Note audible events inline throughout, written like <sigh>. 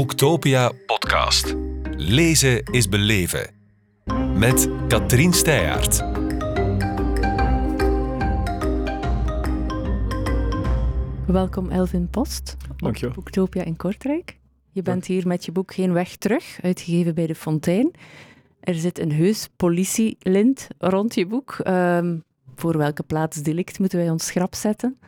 Boektopia podcast. Lezen is beleven. Met Katrien Steyaert. Welkom Elvin Post Dankjewel. op Boektopia in Kortrijk. Je bent hier met je boek Geen Weg Terug, uitgegeven bij De Fontein. Er zit een heus politielint rond je boek. Ehm, voor welke plaatsdelict moeten wij ons schrap zetten?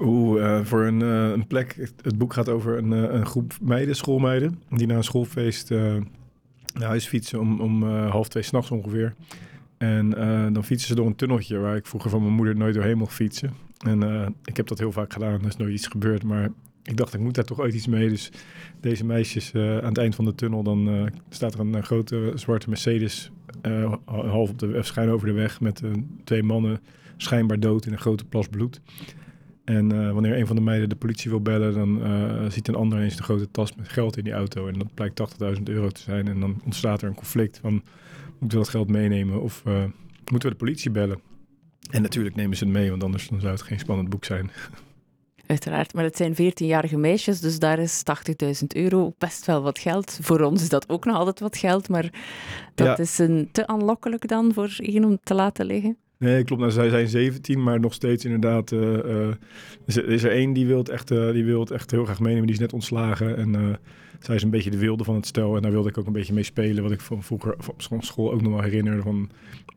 Eh, voor een, eh, een plek. Het, boek gaat over een, eh, een groep meiden, schoolmeiden, die na een schoolfeest naar huis fietsen om, om half twee s'nachts ongeveer. En dan fietsen ze door een tunneltje waar ik vroeger van mijn moeder nooit doorheen mocht fietsen. En ik heb dat heel vaak gedaan, er is nooit iets gebeurd. Maar ik dacht, ik moet daar toch ooit iets mee. Dus deze meisjes aan het eind van de tunnel, dan staat er een, grote zwarte Mercedes half op de, schuin over de weg met twee mannen schijnbaar dood in een grote plas bloed. En eh, wanneer een van de meiden de politie wil bellen, dan eh, ziet een ander eens een grote tas met geld in die auto. En dat blijkt 80.000 euro te zijn. En dan ontstaat er een conflict van, moeten we dat geld meenemen of eh, moeten we de politie bellen? En natuurlijk nemen ze het mee, want anders dan zou het geen spannend boek zijn. <laughs> Uiteraard, maar het zijn 14-jarige meisjes, dus daar is 80.000 euro best wel wat geld. Voor ons is dat ook nog altijd wat geld, maar dat Ja. is een te aanlokkelijk dan voor iemand om te laten liggen. Nee, klopt. Nou, zij zijn 17, maar nog steeds inderdaad. eh, eh, is er één die wil, het echt, eh, die echt heel graag meenemen. Die is net ontslagen. En zij is een beetje de wilde van het stel. En daar wilde ik ook een beetje mee spelen. Wat ik van vroeger van school ook nog wel herinner. Van,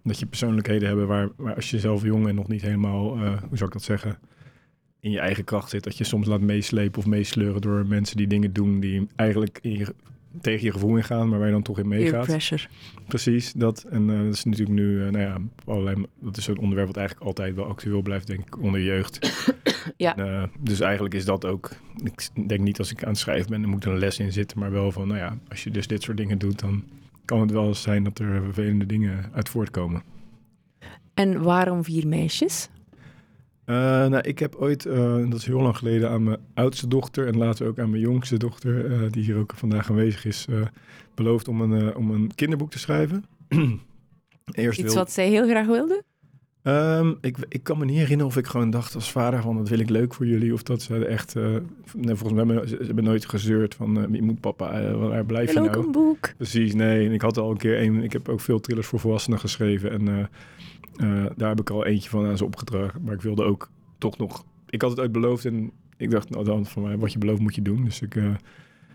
dat je persoonlijkheden hebben waar, waar als je zelf jong en nog niet helemaal, hoe zou ik dat zeggen, in je eigen kracht zit. Dat je soms laat meeslepen of meesleuren door mensen die dingen doen die eigenlijk in je, tegen je gevoel ingaan, maar waar je dan toch in meegaat. pressure. Precies, dat. En eh, dat is natuurlijk nu, eh, nou ja, allerlei, dat is zo'n onderwerp wat eigenlijk altijd wel actueel blijft, denk ik, onder jeugd. <coughs> Ja. En, eh, dus eigenlijk is dat ook, ik denk niet als ik aan het schrijven ben, er moet een les in zitten, maar wel van, nou ja, als je dus dit soort dingen doet, dan kan het wel eens zijn dat er vervelende dingen uit voortkomen. En waarom vier meisjes? Eh, nou, ik heb ooit, eh, dat is heel lang geleden, aan mijn oudste dochter en later ook aan mijn jongste dochter, eh, die hier ook vandaag aanwezig is, beloofd om een, om een kinderboek te schrijven. <clears throat> Eerst Iets wil- wat zij heel graag wilde? Ehm, ik, ik kan me niet herinneren of ik gewoon dacht als vader van dat wil ik leuk voor jullie. Of dat ze echt, nee, volgens mij hebben ze, ze hebben nooit gezeurd van eh, je moet papa, waar blijf je wil ook nou? een boek. Precies, nee. En ik had al een keer een, ik heb ook veel thrillers voor volwassenen geschreven. En eh, daar heb ik al eentje van aan ze opgedragen. Maar ik wilde ook toch nog, ik had het ooit beloofd en ik dacht nou dan van mij, wat je belooft moet je doen. Dus ik, eh,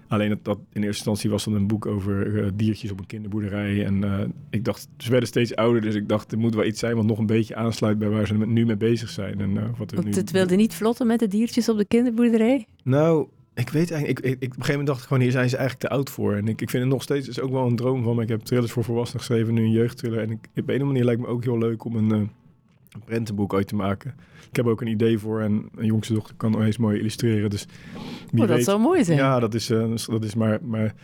alleen dat, dat in eerste instantie was dan een boek over eh, diertjes op een kinderboerderij. En eh, ik dacht, ze werden steeds ouder, dus ik dacht, er moet wel iets zijn wat nog een beetje aansluit bij waar ze nu mee bezig zijn. En, eh, wat er Want nu... het wilde niet vlotten met de diertjes op de kinderboerderij. Nou, ik weet eigenlijk, ik, ik, op een gegeven moment dacht ik gewoon, hier zijn ze eigenlijk te oud voor. En ik, ik vind het nog steeds, is ook wel een droom van me. Ik heb thrillers voor volwassenen geschreven, nu een jeugdthriller. En ik, op een of andere manier lijkt me ook heel leuk om een, eh, een prentenboek uit te maken. Ik heb ook een idee voor en een jongste dochter kan nog eens mooi illustreren. Dus wie Oh, dat weet. zou mooi zijn. Ja, dat is, eh, dat is maar, maar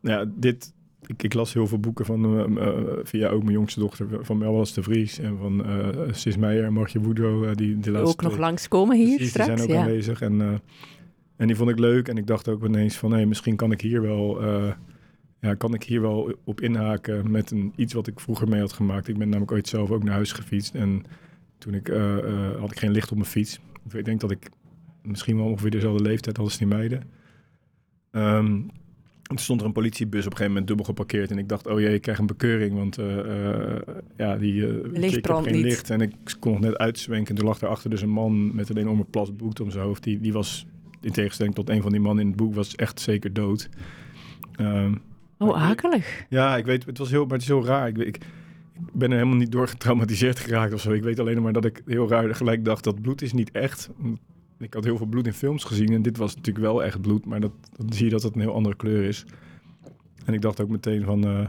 nou ja, dit... Ik, ik las heel veel boeken van, eh, via ook mijn jongste dochter, van Melwas de Vries en van eh Sis Meijer en Margje eh, die, die laatste ook nog langskomen hier Precies, straks. die zijn ook ja. aanwezig. En, en die vond ik leuk. En ik dacht ook ineens van, hé, misschien kan ik hier wel... eh, ja, kan ik hier wel op inhaken met een, iets wat ik vroeger mee had gemaakt. Ik ben namelijk ooit zelf ook naar huis gefietst. En toen ik, eh, eh, had ik geen licht op mijn fiets. Ik denk dat ik misschien wel ongeveer dezelfde leeftijd had als die meiden. Ehm, toen stond er een politiebus op een gegeven moment dubbel geparkeerd. En ik dacht, oh jee, ik krijg een bekeuring. Want eh, ja, die, ik- brandt geen niet. licht. En ik kon nog net uitzwenken. En toen lag daarachter dus een man met een enorme plas bloed om zijn hoofd. Die, die was, in tegenstelling tot een van die mannen in het boek, was echt zeker dood. Ehm, Oh, akelig. ja, ik weet, het was heel, maar het is heel raar. Ik, ik ben er helemaal niet door getraumatiseerd geraakt of zo. Ik weet alleen maar dat ik heel raar gelijk dacht, dat bloed is niet echt. Ik had heel veel bloed in films gezien en dit was natuurlijk wel echt bloed, maar dat, dan zie je dat het een heel andere kleur is. En ik dacht ook meteen van, eh,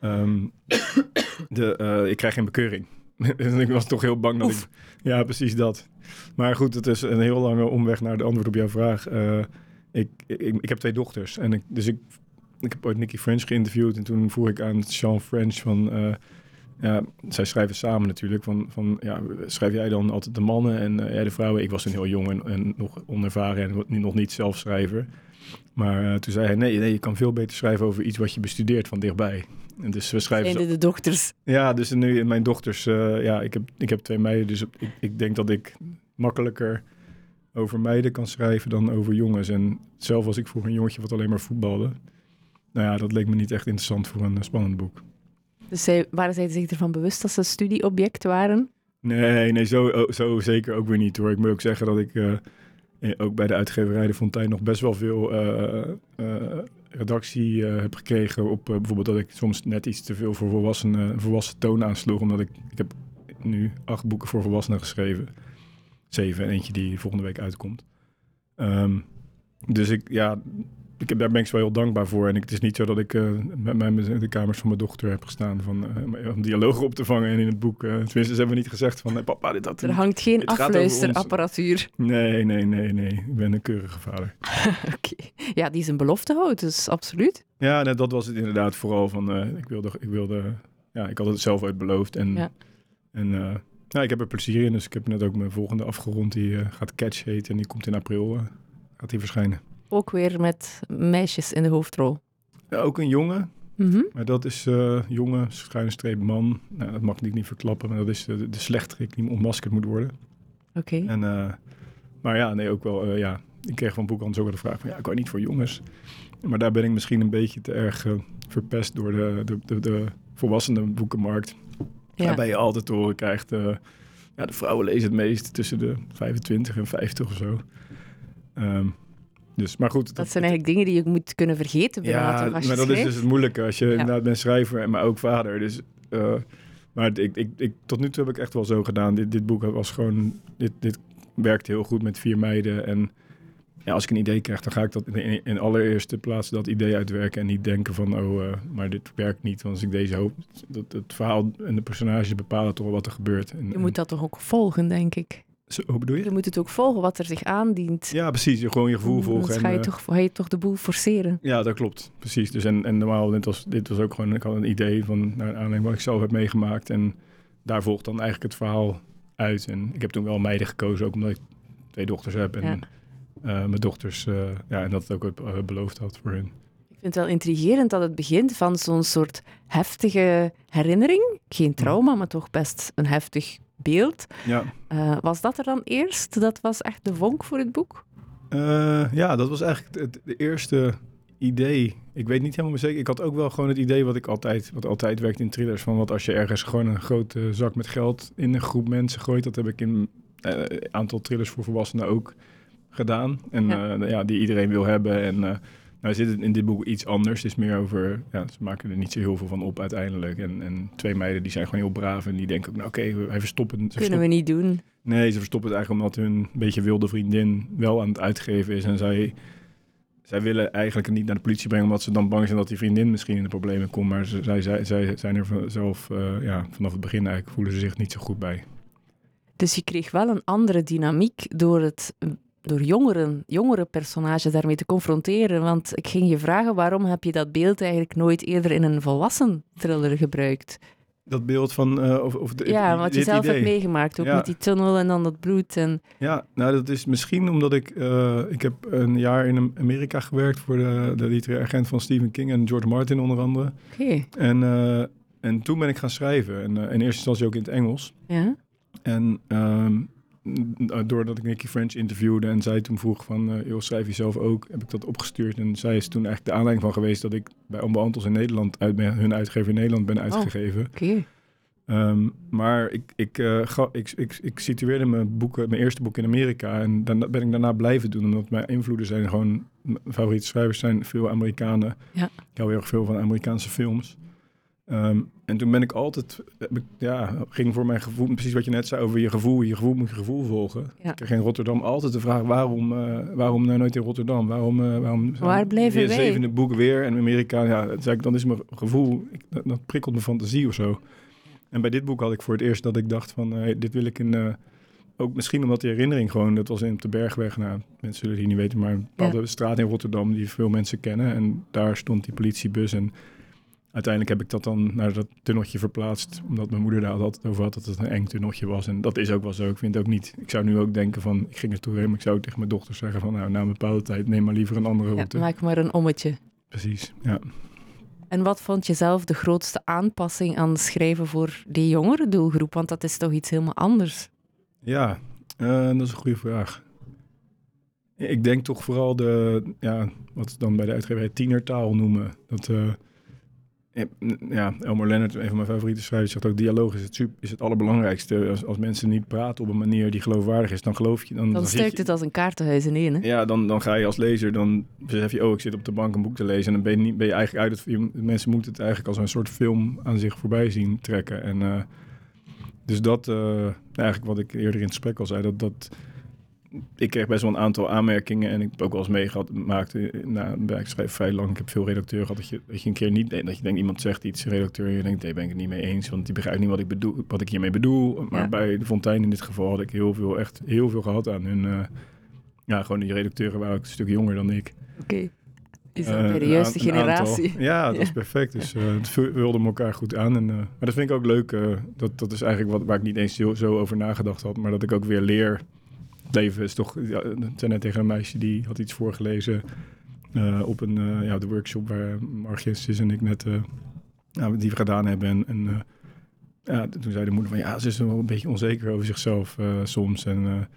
ehm, <coughs> de, eh, ik krijg geen bekeuring. <laughs> ik was toch heel bang dat Oef. ik... Ja, precies dat. Maar goed, het is een heel lange omweg naar de antwoord op jouw vraag. Eh, ik, ik, ik heb twee dochters en ik, dus ik ik heb ooit Nicky French geïnterviewd en toen vroeg ik aan Sean French van... eh, ja, zij schrijven samen natuurlijk. Van, van, ja, schrijf jij dan altijd de mannen en jij de vrouwen? Ik was toen heel jong en, en nog onervaren en nu nog niet zelfschrijver. Maar eh, toen zei hij, nee, nee, je kan veel beter schrijven over iets wat je bestudeert van dichtbij. En dus we schrijven... De dochters. ja, dus nu mijn dochters, eh, ja, ik heb, ik heb twee meiden, dus ik, ik denk dat ik makkelijker over meiden kan schrijven dan over jongens. En zelf was ik vroeger een jongetje wat alleen maar voetbalde. Nou ja, dat leek me niet echt interessant voor een eh, spannend boek. Dus zij, waren zij zich ervan bewust dat ze studieobject waren? Nee, nee zo, oh, zo zeker ook weer niet hoor. Ik moet ook zeggen dat ik ook bij de uitgeverij De Fontein nog best wel veel eh, eh, redactie eh, heb gekregen. Op eh, bijvoorbeeld dat ik soms net iets te veel voor volwassenen, volwassen toon aansloeg. Omdat ik, ik heb nu acht boeken voor volwassenen geschreven. Zeven en eentje die volgende week uitkomt. Ehm, dus ik, ja, ik, daar ben ik zo heel dankbaar voor. En ik, het is niet zo dat ik eh, met mij in de kamers van mijn dochter heb gestaan van, eh, om dialogen op te vangen. En in het boek, eh, tenminste, ze hebben niet gezegd van, eh, papa, dit had Er hangt geen afluisterapparatuur. Nee, nee, nee, nee. Ik ben een keurige vader. <laughs> Oké. Ja, die zijn belofte houdt, dus absoluut. Ja, dat was het inderdaad vooral van, eh, ik wilde, ik wilde, ja, ik had het zelf uit beloofd. En, Ja. en eh, ja, ik heb er plezier in. Dus ik heb net ook mijn volgende afgerond. Die eh, gaat Catch heten en die komt in april, eh, gaat die verschijnen. Ook weer met meisjes in de hoofdrol. Ja, ook een jongen, Mhm. maar dat is eh jongen, schuine streep man. Nou, dat mag ik niet verklappen, maar dat is de, de slechterik die ontmaskerd moet worden. Oké. En, eh, maar ja, nee, ook wel, eh, ja. Ik kreeg van boekhandels ook wel de vraag van, ja, ik wou niet voor jongens. Maar daar ben ik misschien een beetje te erg verpest door de, de, de, de volwassenen boekenmarkt. Ja. Waarbij je altijd te horen krijgt, ja, de vrouwen lezen het meest tussen de 25 en 50 of zo. Ehm, dus, maar goed. Dat zijn eigenlijk dingen die je moet kunnen vergeten Ja, maar dat is dus het moeilijke. Als je inderdaad bent schrijver, en maar ook vader. Dus, eh, maar ik, ik, ik, tot nu toe heb ik echt wel zo gedaan. Dit, dit boek was gewoon... Dit, dit werkt heel goed met vier meiden. En ja, als ik een idee krijg, dan ga ik dat in, in allereerste plaats dat idee uitwerken. En niet denken van, oh, eh, maar dit werkt niet. Want als ik deze hoop... Dat, het verhaal en de personages bepalen toch wel wat er gebeurt. En, Je moet dat toch ook volgen, denk ik. Zo, hoe bedoel je? Je moet het ook volgen wat er zich aandient. Ja, precies. Je gewoon je gevoel volgen. Anders en, ga je, eh, toch, ga je toch de boel forceren. Ja, dat klopt. Precies. Dus en, en normaal, dit was, dit was ook gewoon, ik had een idee van, naar aanleiding wat ik zelf heb meegemaakt. En daar volgt dan eigenlijk het verhaal uit. En ik heb toen wel meiden gekozen, ook omdat ik twee dochters heb. En Ja. eh, mijn dochters, eh, ja, en dat het ook beloofd had voor hun. Ik vind het wel intrigerend dat het begint van zo'n soort heftige herinnering. Geen trauma, maar toch best een heftig beeld. Ja. Eh, was dat er dan eerst? Dat was echt de vonk voor het boek? Eh, ja, dat was eigenlijk het, de eerste idee. Ik weet niet helemaal zeker. Ik had ook wel gewoon het idee wat ik altijd, wat altijd werkt in thrillers. Van wat als je ergens gewoon een grote zak met geld in een groep mensen gooit. Dat heb ik in eh, een aantal thrillers voor volwassenen ook gedaan. En Ja. ja, ja die iedereen wil hebben. En nou zit het in dit boek iets anders. Het is meer over, ja, ze maken er niet zo heel veel van op uiteindelijk. En, en twee meiden die zijn gewoon heel braaf en die denken ook, nou oké, wij verstoppen. ze Kunnen we niet doen. Nee, ze verstoppen het eigenlijk omdat hun beetje wilde vriendin wel aan het uitgeven is. En zij, zij willen eigenlijk niet naar de politie brengen omdat ze dan bang zijn dat die vriendin misschien in de problemen komt. Maar ze, zij, zij, zij zijn er zelf eh, ja, vanaf het begin eigenlijk voelen ze zich niet zo goed bij. Dus je kreeg wel een andere dynamiek door het door jongeren, jongere personages daarmee te confronteren. Want ik ging je vragen, waarom heb je dat beeld eigenlijk nooit eerder in een volwassen thriller gebruikt? Dat beeld van... eh, of, of de- ja, wat je zelf idee. hebt meegemaakt, ook Ja. met die tunnel en dan dat bloed. En... Ja, nou dat is misschien omdat ik... eh, ik heb een jaar in Amerika gewerkt voor de, de literaire agent van Stephen King en George Martin onder andere. Oké, En, eh, en toen ben ik gaan schrijven. En in eerste instantie ook in het Engels. ja. En ehm, doordat ik Nicky French interviewde en zij toen vroeg van, eh joh, schrijf je zelf ook, heb ik dat opgestuurd. En zij is toen eigenlijk de aanleiding van geweest dat ik bij Onbeantels in Nederland, uit ben, hun uitgever in Nederland, ben uitgegeven. Oké. Ehm, maar ik, ik, eh, ga, ik, ik, ik situeerde mijn, boeken, mijn eerste boek in Amerika en dan ben ik daarna blijven doen. Omdat mijn invloeden zijn gewoon, mijn favoriete schrijvers zijn veel Amerikanen. Ja. Ik hou heel erg veel van Amerikaanse films. Ehm, en toen ben ik altijd, ja, ging voor mijn gevoel, precies wat je net zei over je gevoel, je gevoel moet je gevoel volgen. Ja. Ik kreeg in Rotterdam altijd de vraag, waarom, eh, waarom nou nooit in Rotterdam? Waarom, eh, waarom Waar weer wij? zevende boek weer en Amerika, ja, dan zei ik, dan is mijn gevoel, ik, dat, dat prikkelt mijn fantasie of zo. En bij dit boek had ik voor het eerst dat ik dacht van, dit wil ik in, eh, ook misschien omdat die herinnering gewoon, dat was in op de Bergweg, nou, mensen zullen het hier niet weten, maar een bepaalde straat in Rotterdam die veel mensen kennen. En daar stond die politiebus en uiteindelijk heb ik dat dan naar dat tunneltje verplaatst, omdat mijn moeder daar altijd over had dat het een eng tunneltje was. En dat is ook wel zo. Ik vind het ook niet, ik zou nu ook denken van, ik ging er toe heen, maar ik zou tegen mijn dochter zeggen van, nou, na een bepaalde tijd neem maar liever een andere Ja, route. maak maar een ommetje. Precies, ja. En wat vond je zelf de grootste aanpassing aan het schrijven voor die jongere doelgroep? Want dat is toch iets helemaal anders? Ja, eh, dat is een goede vraag. Ik denk toch vooral de, ja, wat ze dan bij de uitgeverij tienertaal noemen. Dat, uh, ja, Elmer Leonard, een van mijn favoriete schrijvers, zegt ook: dialoog is het, super, is het allerbelangrijkste. Als, als mensen niet praten op een manier die geloofwaardig is, dan geloof je. Dan, dan, stuikt het als een kaartenhuis in één. Hè? Ja, dan, dan ga je als lezer, dan besef je: oh, ik zit op de bank een boek te lezen. En dan ben je, niet, ben je eigenlijk uit het. Mensen moeten het eigenlijk als een soort film aan zich voorbij zien trekken. En uh, dus dat, uh, eigenlijk wat ik eerder in het gesprek al zei, dat. dat ik kreeg best wel een aantal aanmerkingen en ik heb ook wel eens meegemaakt. Nou, ik schrijf vrij lang. Ik heb veel redacteur gehad dat je, dat je een keer niet dat je denkt iemand zegt iets redacteur en je denkt nee ben ik het niet mee eens, want die begrijpt niet wat ik bedoel, wat ik hiermee bedoel. Maar bij de Fontein in dit geval had ik heel veel echt heel veel gehad aan hun. Uh, ja, gewoon die redacteuren waren ook een stuk jonger dan ik. Oké. Okay. Is dat uh, bij de juiste generatie? ja, dat <laughs> is perfect. Dus uh, het vulde elkaar goed aan. En, uh, maar dat vind ik ook leuk. dat, dat is eigenlijk wat, waar ik niet eens zo, zo over nagedacht had. Maar dat ik ook weer leer leven is toch... Ja, zei net tegen een meisje die had iets voorgelezen uh, op een uh, ja, de workshop waar Margis is en ik net uh, nou, die we gedaan hebben. En, en ja, toen zei de moeder van ja, ze is wel een beetje onzeker over zichzelf soms. En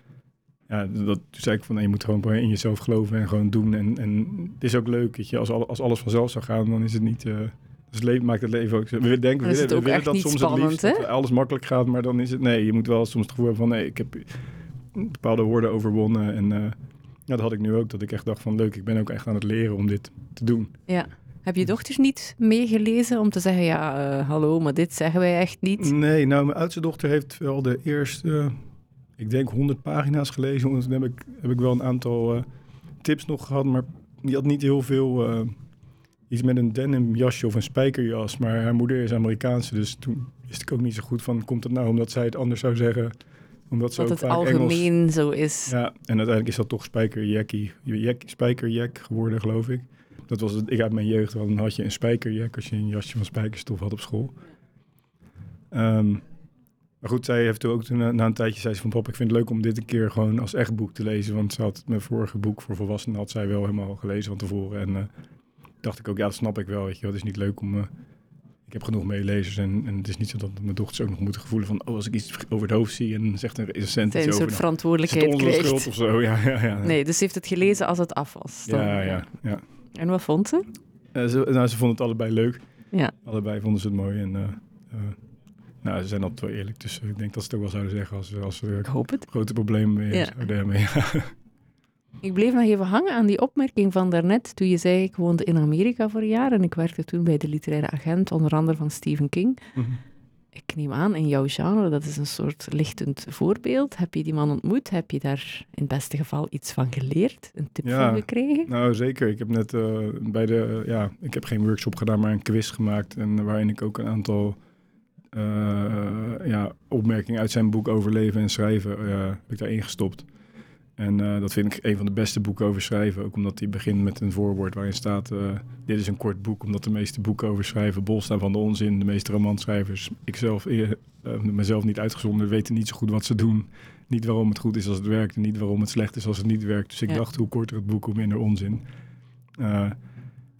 ja, dat, toen zei ik van nee, je moet gewoon in jezelf geloven en gewoon doen. En, en het is ook leuk, weet je, als, al, als alles vanzelf zou gaan, dan is het niet... Dus het leven maakt het leven ook. We denken we, we willen dat soms spannend, het liefst, dat alles makkelijk gaat, maar dan is het nee. Je moet wel soms het gevoel hebben van nee, ik heb bepaalde woorden overwonnen. En uh, ja, dat had ik nu ook. Dat ik echt dacht van leuk, ik ben ook echt aan het leren om dit te doen. Ja. Heb je dochters niet meegelezen om te zeggen, ja, uh, hallo, maar dit zeggen wij echt niet? Nee, nou, mijn oudste dochter heeft wel de eerste, ik denk 100 pagina's gelezen. Want toen heb ik, heb ik wel een aantal uh, tips nog gehad, maar die had niet heel veel, iets met een denim jasje of een spijkerjas. Maar haar moeder is Amerikaanse, dus toen wist ik ook niet zo goed van, komt het nou omdat zij het anders zou zeggen omdat ze het algemeen zo is. Ja, en uiteindelijk is dat toch spijkerjackie, spijkerjack geworden, geloof ik. Dat was het, ik uit mijn jeugd, dan had je een spijkerjack als je een jasje van spijkerstof had op school. Um, maar goed, zij heeft ook toen, na een tijdje zei ze van pap, ik vind het leuk om dit een keer gewoon als echt boek te lezen. Want ze had mijn vorige boek voor volwassenen had zij wel helemaal gelezen van tevoren. En uh, dacht ik ook, ja, dat snap ik wel. Weet je, het is niet leuk om uh, ik heb genoeg meelezers en, en het is niet zo dat mijn dochters ook nog moeten gevoelen van, oh, als ik iets over het hoofd zie en zegt een recensent iets een soort verantwoordelijkheid krijgt. of zo, ja, ja, ja. Nee, dus ze heeft het gelezen als het af was. Dan. Ja, ja, ja. En wat vond ze? Uh, ze, nou, ze vonden het allebei leuk. Ja. Allebei vonden ze het mooi en... Uh, uh, nou, ze zijn altijd wel eerlijk, dus ik denk dat ze het ook wel zouden zeggen als, als ze grote problemen mee ja. zouden hebben. <laughs> Ja. Ik bleef nog even hangen aan die opmerking van daarnet, toen je zei, ik woonde in Amerika voor een jaar en ik werkte toen bij de literaire agent, onder andere van Stephen King. Mm -hmm. Ik neem aan, in jouw genre, dat is een soort lichtend voorbeeld. Heb je die man ontmoet? Heb je daar in het beste geval iets van geleerd? Een tip ja, van gekregen? Nou, zeker. Ik heb net uh, bij de, ja, ik heb geen workshop gedaan, maar een quiz gemaakt. En waarin ik ook een aantal uh, ja, opmerkingen uit zijn boek over leven en schrijven uh, heb ik daarin gestopt. En uh, dat vind ik een van de beste boeken over schrijven. Ook omdat hij begint met een voorwoord waarin staat... Uh, dit is een kort boek, omdat de meeste boeken over schrijven bol staan van de onzin. De meeste romanschrijvers, ikzelf, uh, mezelf niet uitgezonden, weten niet zo goed wat ze doen. Niet waarom het goed is als het werkt en niet waarom het slecht is als het niet werkt. Dus ik ja. dacht, hoe korter het boek, hoe minder onzin.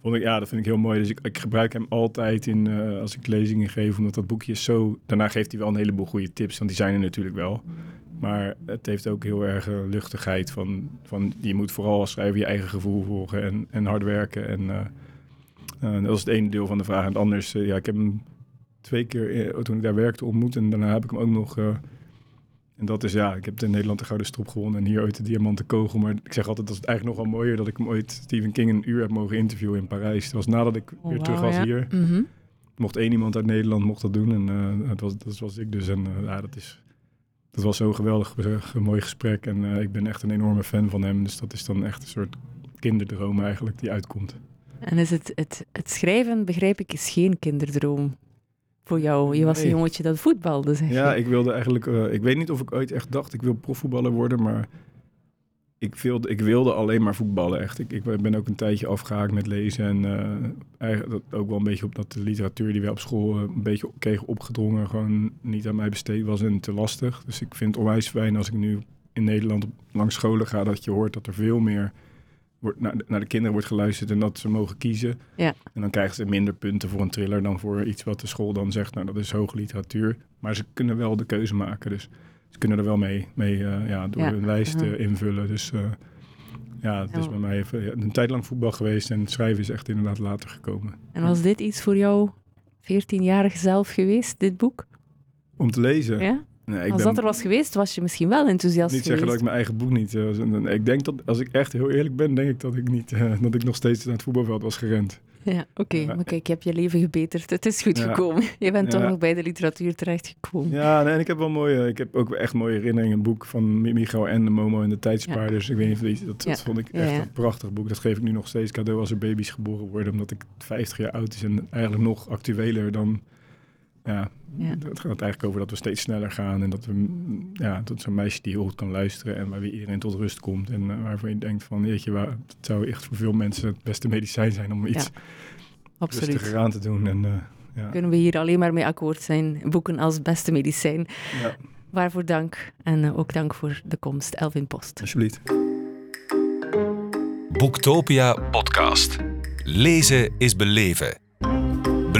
vond ik, ja, dat vind ik heel mooi. Dus ik, ik gebruik hem altijd in, als ik lezingen geef, omdat dat boekje is zo... Daarna geeft hij wel een heleboel goede tips, want die zijn er natuurlijk wel... Maar het heeft ook heel erg luchtigheid van, van je moet vooral als schrijver je eigen gevoel volgen en, en hard werken. En uh, uh, dat is het ene deel van de vraag. En het anders, uh, ja, ik heb hem twee keer toen ik daar werkte ontmoet en daarna heb ik hem ook nog... en dat is ja, ik heb in Nederland de Gouden Strop gewonnen en hier ooit de Diamanten Kogel. Maar ik zeg altijd, dat is eigenlijk nog wel mooier dat ik hem ooit Stephen King een uur heb mogen interviewen in Parijs. Dat was nadat ik oh, weer wow, terug was ja. hier. Mm -hmm. Mocht één iemand uit Nederland mocht dat doen en dat, was, dat was ik dus. En ja, dat is dat was zo'n geweldig een mooi gesprek. En uh, ik ben echt een enorme fan van hem. Dus dat is dan echt een soort kinderdroom eigenlijk die uitkomt. En is het, het, het schrijven, begrijp ik, is geen kinderdroom voor jou? Je was nee. een jongetje dat voetbalde, zeg Ja, ik wilde eigenlijk... Uh, ik weet niet of ik ooit echt dacht, ik wil profvoetballer worden, maar ik wilde, ik wilde alleen maar voetballen, echt. Ik, ik ben ook een tijdje afgehaakt met lezen. En uh, eigenlijk ook wel een beetje op dat de literatuur die we op school uh, een beetje kregen opgedrongen... gewoon niet aan mij besteed was en te lastig. Dus ik vind het onwijs fijn als ik nu in Nederland langs scholen ga... dat je hoort dat er veel meer wordt, naar, de, naar de kinderen wordt geluisterd... en dat ze mogen kiezen. Ja. En dan krijgen ze minder punten voor een thriller... dan voor iets wat de school dan zegt, nou dat is hoge literatuur. Maar ze kunnen wel de keuze maken, dus ze kunnen er wel mee, mee uh, ja, door ja. hun lijst uh, invullen. Dus uh, ja, het is bij mij even, een tijd lang voetbal geweest en schrijven is echt inderdaad later gekomen. En was dit iets voor jou 14-jarig zelf geweest, dit boek? Om te lezen. Ja? Nee, Als ben dat er was geweest, was je misschien wel enthousiast niet geweest. zeggen dat ik mijn eigen boek niet... eh, ik denk dat, als ik echt heel eerlijk ben, denk ik dat ik niet, eh, dat ik nog steeds naar het voetbalveld was gerend. Ja, oké. Ja. Maar kijk, je hebt je leven gebeterd. Het is goed Ja. gekomen. Je bent toch nog bij de literatuur terechtgekomen. Ja, nee, en ik heb wel mooie, ik heb ook echt mooie herinneringen. Een boek van Mi- Michał en de Momo en de Tijdspaarders. Ik weet niet of je- dat, dat vond ik echt een prachtig boek. Dat geef ik nu nog steeds cadeau als er baby's geboren worden, omdat ik 50 jaar oud is en eigenlijk nog actueler dan. Ja, Ja. het gaat eigenlijk over dat we steeds sneller gaan en dat we, ja, dat zo'n meisje die heel goed kan luisteren en waarbij iedereen tot rust komt en eh, waarvan je denkt van, jeetje, waar, het zou echt voor veel mensen het beste medicijn zijn om iets Absoluut. rustiger aan te doen. En, eh, ja. Kunnen we hier alleen maar mee akkoord zijn. Boeken als beste medicijn. ja, Waarvoor dank. En eh, ook dank voor de komst, Elvin Post. alsjeblieft. Boektopia podcast. Lezen is beleven.